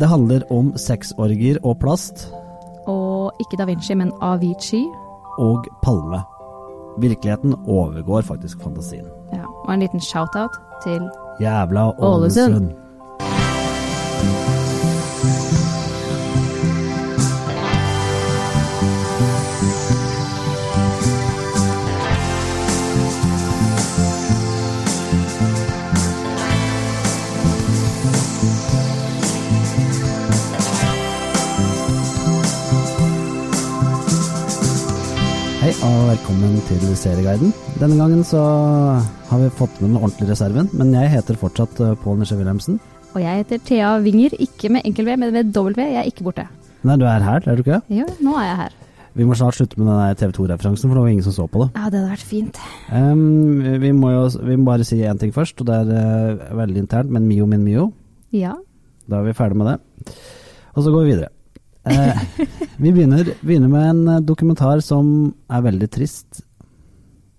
Det handler om sexorgier og plast Og ikke Da Vinci, men Avicii. og palme. Virkeligheten overgår faktisk fantasien. Ja, og en liten shout-out til Jævla Ålesund. Ålesund. Velkommen til Serieguiden. Denne gangen så har vi fått med den ordentlige reserven, men jeg heter fortsatt eh, Pål Nisje Wilhelmsen. Og jeg heter Thea Winger, ikke med enkel V, men med V. Jeg er ikke borte. Nei, du er her, er du ikke? Jo, nå er jeg her. Vi må snart slutte med den TV 2-referansen, for det var ingen som så på det. Ja, det hadde vært fint. Um, vi, må jo, vi må bare si én ting først, og det er uh, veldig internt, men Mio min Mio. Ja. Da er vi ferdig med det. Og så går vi videre. Eh, vi begynner, begynner med en eh, dokumentar som er veldig trist.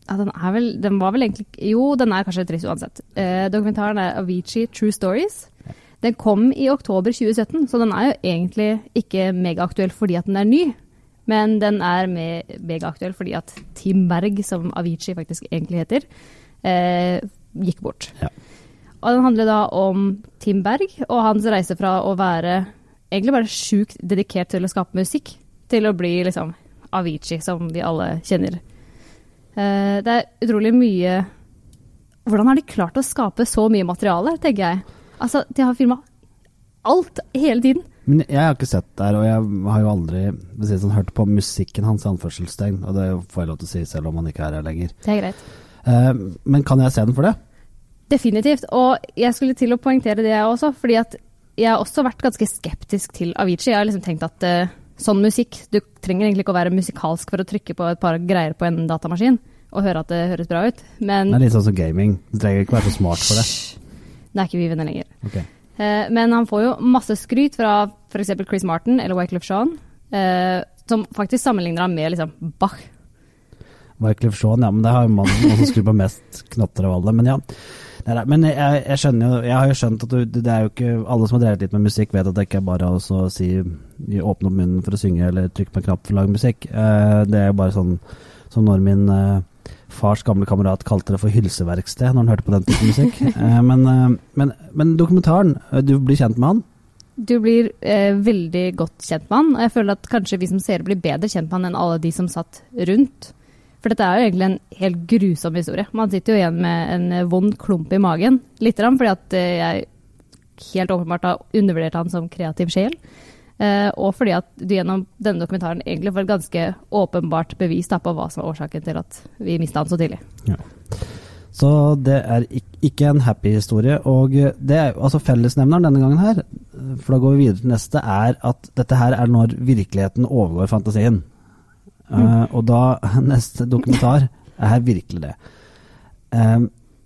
ja den, er vel, den var vel egentlig Jo, den er kanskje trist uansett. Eh, dokumentaren er Avicii True Stories. Den kom i oktober 2017, så den er jo egentlig ikke megaaktuell fordi at den er ny. Men den er me- megaaktuell fordi at Tim Berg, som Avicii faktisk egentlig heter, eh, gikk bort. Ja. Og den handler da om Tim Berg og hans reise fra å være egentlig bare sjukt dedikert til å skape musikk, til å bli liksom Avicii, som vi alle kjenner. Uh, det er utrolig mye Hvordan har de klart å skape så mye materiale, tenker jeg. Altså, de har filma alt hele tiden. Men jeg har ikke sett det her, og jeg har jo aldri sånn, hørt på musikken hans, i anførselstegn. Og det får jeg lov til å si selv om han ikke er her lenger. Det er greit. Eh, men kan jeg se den for det? Definitivt. Og jeg skulle til å poengtere det, jeg også. fordi at jeg har også vært ganske skeptisk til Avicii. Jeg har liksom tenkt at uh, sånn musikk Du trenger egentlig ikke å være musikalsk for å trykke på et par greier på en datamaskin og høre at det høres bra ut, men Det er litt sånn som gaming. Du trenger ikke være så smart for det. Det er ikke vi venner lenger. Okay. Uh, men han får jo masse skryt fra f.eks. Chris Martin eller Wyclef Jean, uh, som faktisk sammenligner ham med liksom Bach. Wyclef Jean, ja, men det har jo mannen som skrur på mest knotter av alle. Men ja. Nei, nei, men jeg, jeg skjønner jo Jeg har jo skjønt at du, det er jo ikke Alle som har drevet litt med musikk, vet at det ikke er bare å si åpne opp munnen for å synge eller trykke på en knapp for å lage musikk. Eh, det er jo bare sånn som når min eh, fars gamle kamerat kalte det for hylseverksted når han hørte på den type musikk. Eh, men, men, men dokumentaren, du blir kjent med han? Du blir eh, veldig godt kjent med han, og jeg føler at kanskje vi som seere blir bedre kjent med han enn alle de som satt rundt. For dette er jo egentlig en helt grusom historie. Man sitter jo igjen med en eh, vond klump i magen. lite grann fordi at eh, jeg helt åpenbart har undervurdert han som kreativ sjel. Eh, og fordi at du gjennom denne dokumentaren egentlig får et ganske åpenbart bevis på hva som er årsaken til at vi mista han så tidlig. Så det er ikke en happy historie. Og det er altså fellesnevneren denne gangen her, for da går vi videre til neste, er at dette her er når virkeligheten overgår fantasien. Eh, og da neste dokumentar er virkelig det. Eh,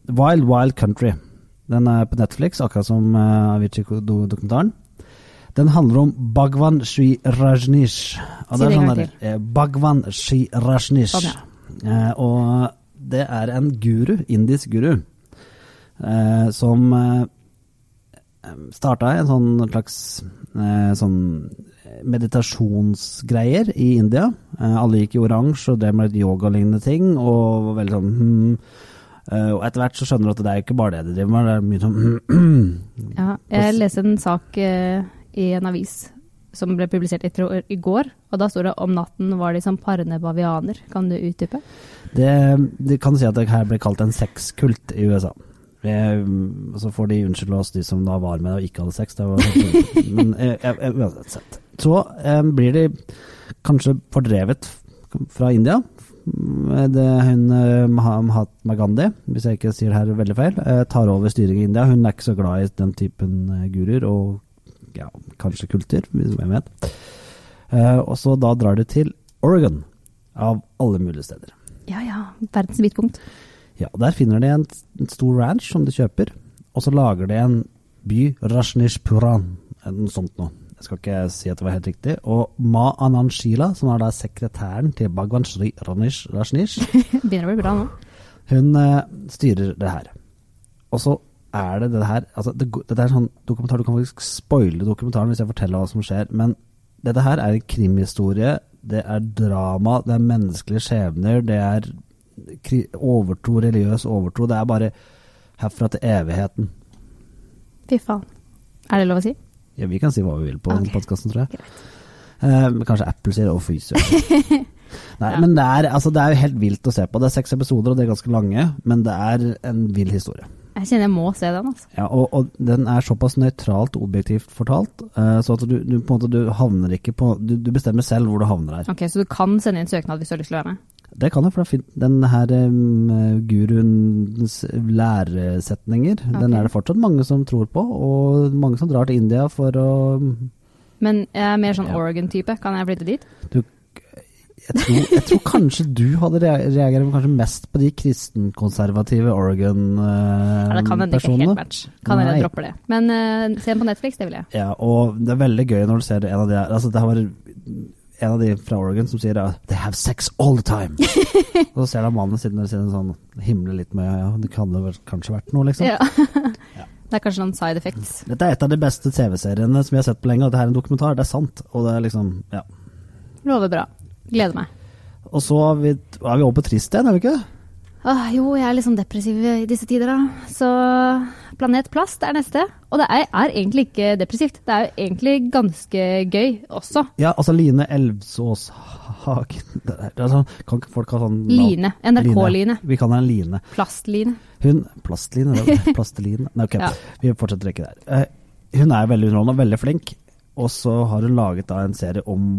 Wild Wild Country. Den er på Netflix, akkurat som uh, Avicii-dokumentaren. Den handler om Bhagwan Sri Rajneesh. Og det er sånn der, eh, Bhagwan Sri Rajneesh. Sånn, ja. Eh, og det er en guru, indisk guru, eh, som eh, starta en sånn slags eh, sånn meditasjonsgreier i India. Eh, alle gikk i oransje og drev med litt yoga-lignende ting, og var veldig sånn hmm. Eh, og etter hvert så skjønner du at det er ikke bare det de driver med, det er mye sånn Ja, jeg leste en sak eh, i en avis som ble publisert i går, og da står det om natten var de som parende bavianer. Kan du utdype? Det, de kan si at det her ble kalt en sexkult i USA. Eh, så får de unnskylde oss, de som da var med og ikke hadde sex. Var, men eh, uansett. Så eh, blir de kanskje fordrevet fra India. Det, hun eh, Mahatma Gandhi, hvis jeg ikke sier det her veldig feil, eh, tar over styringen i India. Hun er ikke så glad i den typen guruer, og ja, kanskje kulter, hvis hvem vet. Eh, og så da drar de til Oregon, av alle mulige steder. Ja ja, verdens midtpunkt. Ja, Der finner de en, en stor ranch som de kjøper, og så lager de en by, Rajnishpuran, eller noe sånt noe. Jeg skal ikke si at det var helt riktig. Og Ma Ananshila, som er da sekretæren til Bhagwan Shri Ranish, Rajnish, Begynner å bli bra nå. hun uh, styrer det her. Og så er det det her altså det, det er sånn dokumentar, Du kan faktisk spoile dokumentaren hvis jeg forteller hva som skjer, men dette her er en krimhistorie. Det er drama, det er menneskelige skjebner, det er overtro, religiøs overtro. Det er bare herfra til evigheten. Fy faen. Er det lov å si? Ja, vi kan si hva vi vil på okay. podkasten, tror jeg. Eh, kanskje Apple sier 'å, fy søren'. Nei, Ja. men det er, altså, det er jo helt vilt å se på. Det er seks episoder, og de er ganske lange, men det er en vill historie. Jeg kjenner jeg må se den, altså. Ja, og, og den er såpass nøytralt objektivt fortalt, uh, så at du, du på en måte du havner ikke på du, du bestemmer selv hvor du havner her. Ok, Så du kan sende inn søknad hvis du har lyst til å være med? Det kan jeg, for det fint. den her um, guruens læresetninger, den er det fortsatt mange som tror på, og mange som drar til India for å Men jeg er mer sånn Ja. Oregon-type. Kan jeg flytte dit? jeg tror, jeg tror kanskje du hadde reagert kanskje mest på de kristenkonservative Ja, det kan hende ikke Oregon-personene. helt match. Kan hende jeg dropper det. Men uh, se den på Netflix, det vil jeg. Ja, og det er veldig gøy når du ser en av de her altså Det var en av de fra Oregon som sier 'they have sex all the time'. og så ser du mannen sitte der og sånn, himle litt med ja, det kan det kanskje vært noe, liksom. Ja. Det er kanskje noen side effects. Dette er et av de beste TV-seriene som vi har sett på lenge, og dette er en dokumentar. Det er sant. Og det er liksom, ja. Lover bra. Gleder meg. Og så er vi, er vi over på trist igjen, er vi ikke? Åh, jo, jeg er sånn depressiv i disse tider, da. Så Planet Plast er neste. Og det er, er egentlig ikke depressivt. Det er jo egentlig ganske gøy også. Ja, altså Line Elvsås Hagen sånn, Kan ikke folk ha sånn Line. NRK-line. Vi kan ha en Line. Plastline. Hun Plastline? Plasteline? Nei, ok. Ja. Vi fortsetter ikke der. Eh, hun er veldig underholdende og veldig flink, og så har hun laget da en serie om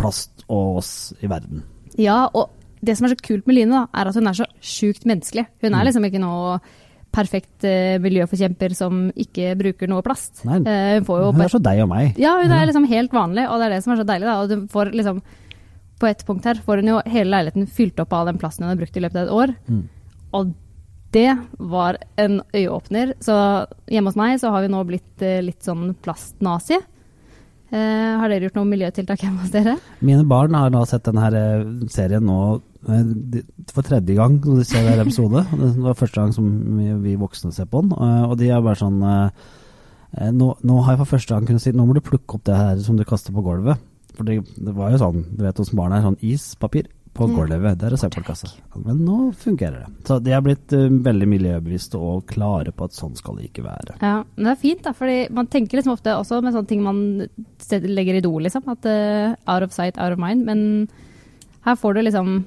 plast og oss i verden. Ja, og det som er så kult med Line, da, er at hun er så sjukt menneskelig. Hun Mm. er liksom ikke noe perfekt eh, miljøforkjemper som ikke bruker noe plast. Nei. Eh, hun får jo Hun er så deg og meg. Ja, hun er liksom helt vanlig, og det er det som er så deilig. da. Og du får liksom, på et punkt her får hun jo hele leiligheten fylt opp av den plasten hun har brukt i løpet av et år. Mm. Og det var en øyeåpner. Så hjemme hos meg så har vi nå blitt eh, litt sånn plastnazi. Eh, har dere gjort noen miljøtiltak hjemme hos dere? Mine barn har nå sett denne serien nå for tredje gang når de ser hver episode. Det var første gang som vi, vi voksne ser på den, eh, og de er bare sånn eh, eh, nå, nå har jeg for første gang kunnet si Nå må du plukke opp det her som du kaster på gulvet. For det, det var jo sånn, du vet hos barn er sånn ispapir på gulvet. Det er søppelkassa. Men nå fungerer det. Så de er blitt uh, veldig miljøbevisste og klare på at sånn skal det ikke være. Ja, men det er fint, da, fordi man tenker liksom ofte også med sånne ting man legger i do, liksom. At uh, out of sight, out of mind. Men her får du liksom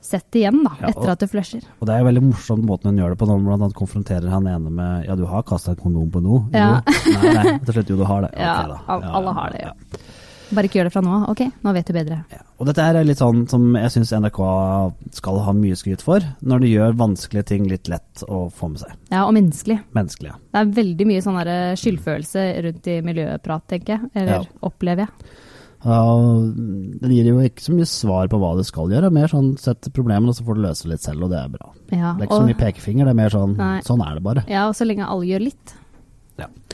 sett igjen, da, Ja, og- etter at du flusher. Og det er jo veldig morsomt måten hun gjør det på, når hun konfronterer han ene med Ja, du har kasta et kondom på noe? Ja. Jo. Nei, nei, til slutt jo, du har det. Ja, Ok da. al- alle har det, ja. Bare ikke gjør det fra nå av. Ok, nå vet du bedre. Ja. Og dette er litt sånn som jeg syns NRK skal ha mye skryt for, når de gjør vanskelige ting litt lett å få med seg. Ja, og menneskelig. Menneskelig, ja. Det er veldig mye sånn skyldfølelse rundt i miljøprat, tenker jeg. Eller Ja. opplever jeg. Ja, den gir jo ikke så mye svar på hva du skal gjøre, mer sånn sett problemene, og så får du løse det litt selv, og det er bra. Ja, Det er ikke så mye pekefinger, det er mer sånn Nei. sånn er det bare. ja, og så lenge alle gjør litt.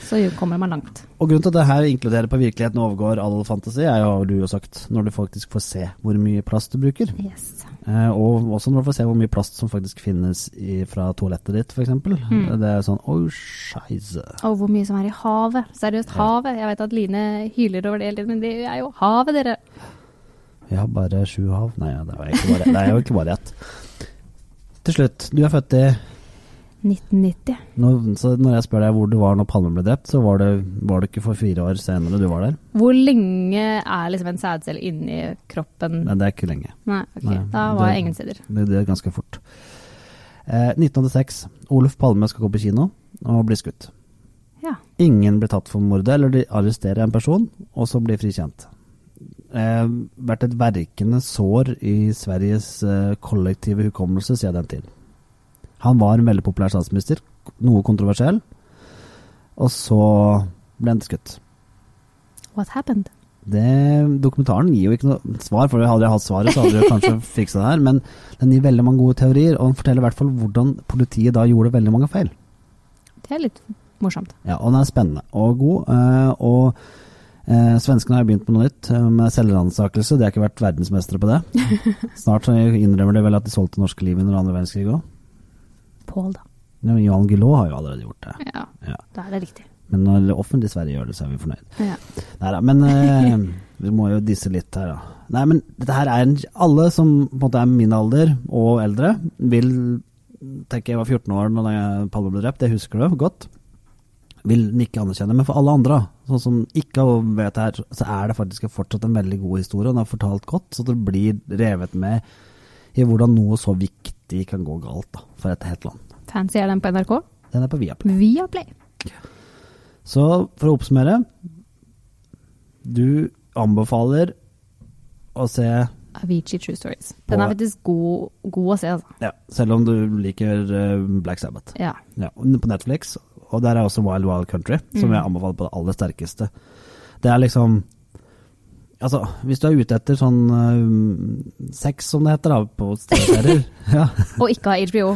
Så kommer man langt. Og grunnen til at det her inkluderer på virkeligheten og overgår all fantasi, er jo, har du jo sagt, når du faktisk får se hvor mye plast du bruker. Yes. Eh, og også når du får se hvor mye plast som faktisk finnes i, fra toalettet ditt, f.eks. Mm. Det er sånn oh, scheisse. Og hvor mye som er i havet. Seriøst, Ja. havet. Jeg vet at Line hyler over det men det er jo havet, dere. Vi har bare sju hav. Nei, det er jo ikke bare ett. Til slutt, du er født i 1990. når, så når jeg spør deg hvor du var når Palme ble drept, så var det, var det ikke for fire år senere du var der? Hvor lenge er liksom en sædcelle inni kroppen? Nei, det er ikke lenge. Nei, ok. Nei, da var det- jeg ingen steder. Det, det er ganske fort. Eh, 1986. Olof Palme skal gå på kino og bli skutt. Ja. Ingen blir tatt for mordet, eller de arresterer en person, og så blir frikjent. Eh, vært et verkende sår i Sveriges eh, kollektive hukommelse siden den tid. Han var en veldig populær statsminister, noe kontroversiell, og så ble han skutt. What happened? Det, dokumentaren gir jo ikke noe svar, for hadde jeg hatt svaret, så hadde jeg kanskje fiksa det her. Men den gir veldig mange gode teorier, og den forteller i hvert fall hvordan politiet da gjorde veldig mange feil. Det er litt morsomt. Ja, og den er spennende og god. eh, og eh, svenskene har begynt med noe nytt, eh, med selvransakelse. De har ikke vært verdensmestere på det. Snart så innrømmer de vel at de solgte norske liv under andre verdenskrig òg. Pål, da. Ja, men Johan Guillou har jo allerede gjort det. Ja, Ja. da er det riktig. Men når det offentlige Sverige gjør det, så er vi fornøyd. Ja. Neida, men eh, vi må jo disse litt her, da. Nei, men dette her er en Alle som på en måte er min alder og eldre, vil tenke jeg var 14 år jeg- Palme ble drept, det husker du godt. Vil ikke anerkjenne. Men for alle andre, sånn som ikke vet her, så er det faktisk fortsatt en veldig god historie. og Den er fortalt godt, så det blir revet med i hvordan noe så viktig kan gå galt da, for et helt land. Fancy er den på NRK. Den er på Viaplay. Viaplay. Så for å oppsummere. Du anbefaler å se Avicii True Stories. Den er faktisk god, god å se, altså. ja, Selv om du liker eh, Black Sabbath. Ja. Ja, på Netflix. Og der er også Wild Wild Country, som Mm. jeg anbefaler på det aller sterkeste. Det er liksom Altså, hvis du er ute etter sånn um, sex, som det heter da, på TV-serier ja. Og ikke har HBO.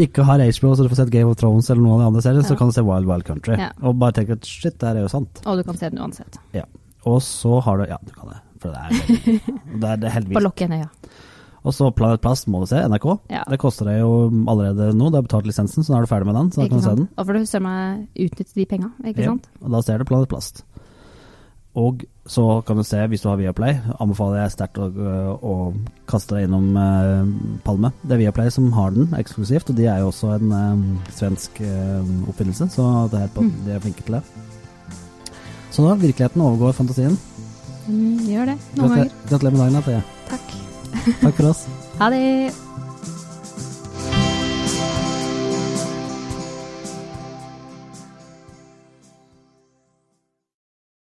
Ikke har HBO, så du får sett Game of Thrones eller noen av de andre seriene, så kan du se Wild Wild Country. Ja. Og bare tenke at shit, det her er jo sant. Og du kan se den uansett. Ja. Og så har du Ja, du kan det. For det er veldig Det er det På heldigvis. lokk igjen øya. Og så Planet Plast må du se, NRK. Ja. Det koster deg jo allerede nå, du har betalt lisensen, så nå er du ferdig med den. Så da kan du se den. Og for du søren meg utnytte de penga, ikke Ja, sant? og da ser du Planet Plast. Og så kan du se, hvis du har Viaplay, anbefaler jeg sterkt å, å kaste deg innom eh, Palme. Det er Viaplay som har den eksklusivt, og de er jo også en eh, svensk eh, oppfinnelse, så det er på, Mm. de er flinke til det. Så da, virkeligheten overgår fantasien. Mm, gjør det. Noen ganger. gratulerer med dagen, Thea. Takk. Takk for oss. Ha det.